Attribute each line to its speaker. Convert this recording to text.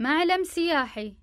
Speaker 1: معلم سياحي.